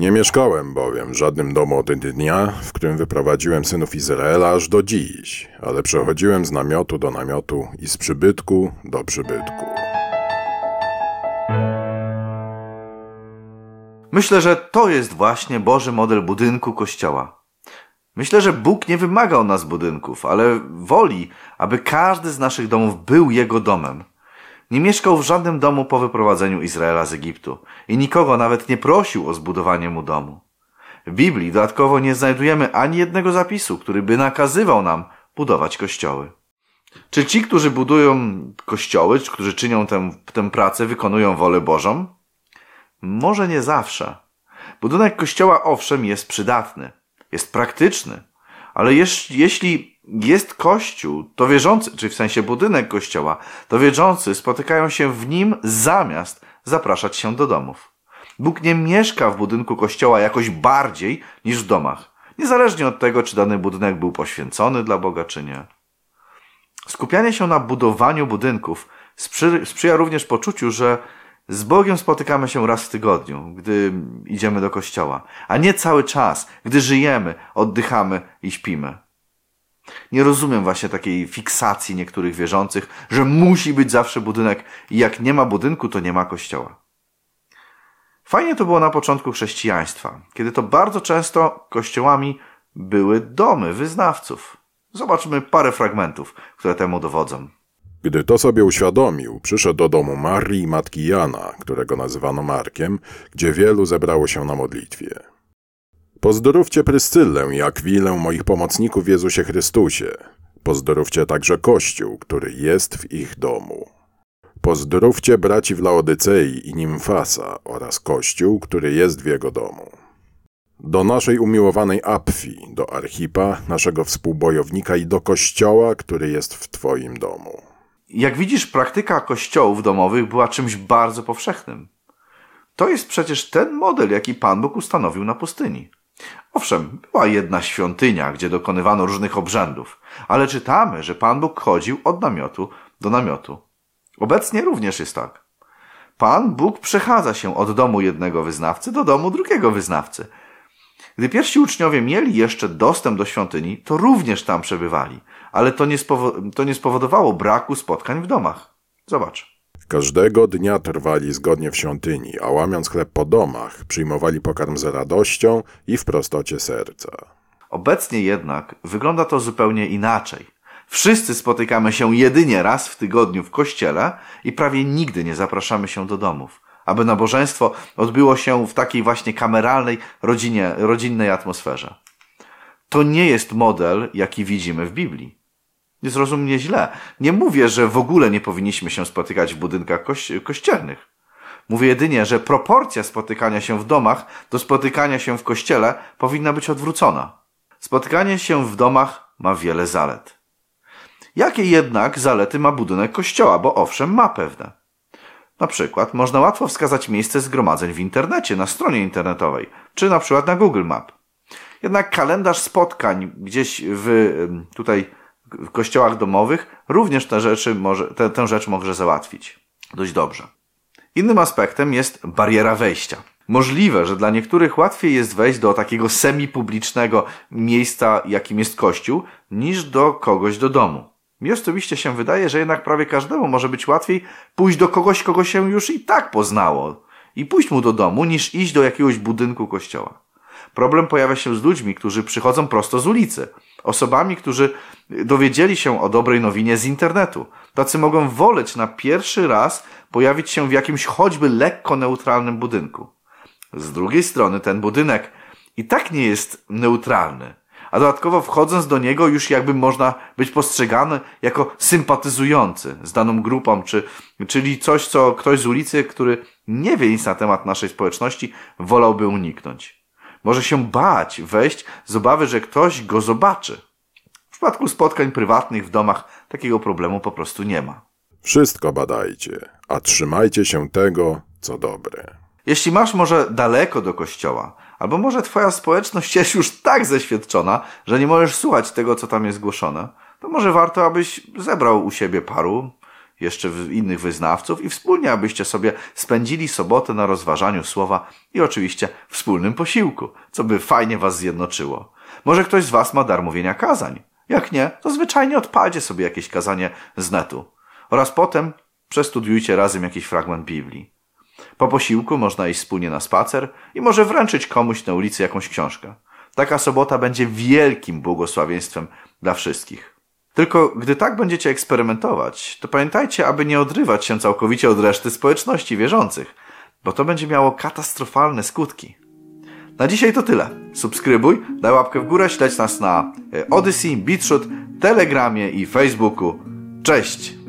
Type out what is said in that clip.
Nie mieszkałem bowiem w żadnym domu od dnia, w którym wyprowadziłem synów Izraela aż do dziś, ale przechodziłem z namiotu do namiotu i z przybytku do przybytku. Myślę, że to jest właśnie Boży model budynku kościoła. Myślę, że Bóg nie wymaga od nas budynków, ale woli, aby każdy z naszych domów był Jego domem. Nie mieszkał w żadnym domu po wyprowadzeniu Izraela z Egiptu i nikogo nawet nie prosił o zbudowanie mu domu. W Biblii dodatkowo nie znajdujemy ani jednego zapisu, który by nakazywał nam budować kościoły. Czy ci, którzy budują kościoły, czy którzy czynią tę, tę pracę, wykonują wolę Bożą? Może nie zawsze. Budynek kościoła owszem jest przydatny, jest praktyczny, ale jeśli jest kościół, to wierzący, czy w sensie budynek kościoła, to wierzący spotykają się w nim zamiast zapraszać się do domów. Bóg nie mieszka w budynku kościoła jakoś bardziej niż w domach, niezależnie od tego, czy dany budynek był poświęcony dla Boga, czy nie. Skupianie się na budowaniu budynków sprzy sprzyja również poczuciu, że z Bogiem spotykamy się raz w tygodniu, gdy idziemy do kościoła, a nie cały czas, gdy żyjemy, oddychamy i śpimy. Nie rozumiem właśnie takiej fiksacji niektórych wierzących, że musi być zawsze budynek i jak nie ma budynku, to nie ma kościoła. Fajnie to było na początku chrześcijaństwa, kiedy to bardzo często kościołami były domy wyznawców. Zobaczmy parę fragmentów, które temu dowodzą. Gdy to sobie uświadomił, przyszedł do domu Marii, matki Jana, którego nazywano Markiem, gdzie wielu zebrało się na modlitwie. Pozdrówcie Pryscyllę i Akwilę, moich pomocników w Jezusie Chrystusie. Pozdrówcie także Kościół, który jest w ich domu. Pozdrówcie braci w Laodycei i Nimfasa oraz Kościół, który jest w jego domu. Do naszej umiłowanej Apfi, do Archipa, naszego współbojownika i do Kościoła, który jest w Twoim domu. Jak widzisz, praktyka kościołów domowych była czymś bardzo powszechnym. To jest przecież ten model, jaki Pan Bóg ustanowił na pustyni. Owszem, była jedna świątynia, gdzie dokonywano różnych obrzędów, ale czytamy, że Pan Bóg chodził od namiotu do namiotu. Obecnie również jest tak. Pan Bóg przechadza się od domu jednego wyznawcy do domu drugiego wyznawcy. Gdy pierwsi uczniowie mieli jeszcze dostęp do świątyni, to również tam przebywali, ale to nie, to nie spowodowało braku spotkań w domach. Zobacz. Każdego dnia trwali zgodnie w świątyni, a łamiąc chleb po domach, przyjmowali pokarm z radością i w prostocie serca. Obecnie jednak wygląda to zupełnie inaczej. Wszyscy spotykamy się jedynie raz w tygodniu w kościele i prawie nigdy nie zapraszamy się do domów, aby nabożeństwo odbyło się w takiej właśnie kameralnej, rodzinie, rodzinnej atmosferze. To nie jest model, jaki widzimy w Biblii. Nie zrozum mnie źle. Nie mówię, że w ogóle nie powinniśmy się spotykać w budynkach kości kościelnych. Mówię jedynie, że proporcja spotykania się w domach do spotykania się w kościele powinna być odwrócona. Spotykanie się w domach ma wiele zalet. Jakie jednak zalety ma budynek kościoła? Bo owszem, ma pewne. Na przykład można łatwo wskazać miejsce zgromadzeń w internecie, na stronie internetowej, czy na przykład na Google Map. Jednak kalendarz spotkań gdzieś w tutaj w kościołach domowych również te rzeczy może, te, tę rzecz może załatwić dość dobrze. Innym aspektem jest bariera wejścia. Możliwe, że dla niektórych łatwiej jest wejść do takiego semi-publicznego miejsca, jakim jest kościół, niż do kogoś do domu. Mi osobiście się wydaje, że jednak prawie każdemu może być łatwiej pójść do kogoś, kogo się już i tak poznało i pójść mu do domu, niż iść do jakiegoś budynku kościoła. Problem pojawia się z ludźmi, którzy przychodzą prosto z ulicy. Osobami, którzy dowiedzieli się o dobrej nowinie z internetu. Tacy mogą woleć na pierwszy raz pojawić się w jakimś choćby lekko neutralnym budynku. Z drugiej strony ten budynek i tak nie jest neutralny. A dodatkowo wchodząc do niego już jakby można być postrzegany jako sympatyzujący z daną grupą, czy, czyli coś, co ktoś z ulicy, który nie wie nic na temat naszej społeczności, wolałby uniknąć. Może się bać wejść z obawy, że ktoś go zobaczy. W przypadku spotkań prywatnych w domach takiego problemu po prostu nie ma. Wszystko badajcie, a trzymajcie się tego, co dobre. Jeśli masz może daleko do kościoła, albo może twoja społeczność jest już tak zeświadczona, że nie możesz słuchać tego, co tam jest głoszone, to może warto, abyś zebrał u siebie paru jeszcze innych wyznawców i wspólnie, abyście sobie spędzili sobotę na rozważaniu słowa i oczywiście wspólnym posiłku, co by fajnie was zjednoczyło. Może ktoś z was ma dar mówienia kazań. Jak nie, to zwyczajnie odpadzie sobie jakieś kazanie z netu. Oraz potem przestudiujcie razem jakiś fragment Biblii. Po posiłku można iść wspólnie na spacer i może wręczyć komuś na ulicy jakąś książkę. Taka sobota będzie wielkim błogosławieństwem dla wszystkich. Tylko gdy tak będziecie eksperymentować, to pamiętajcie, aby nie odrywać się całkowicie od reszty społeczności wierzących, bo to będzie miało katastrofalne skutki. Na dzisiaj to tyle. Subskrybuj, daj łapkę w górę, śledź nas na e, Odyssey, BitShoot, Telegramie i Facebooku. Cześć!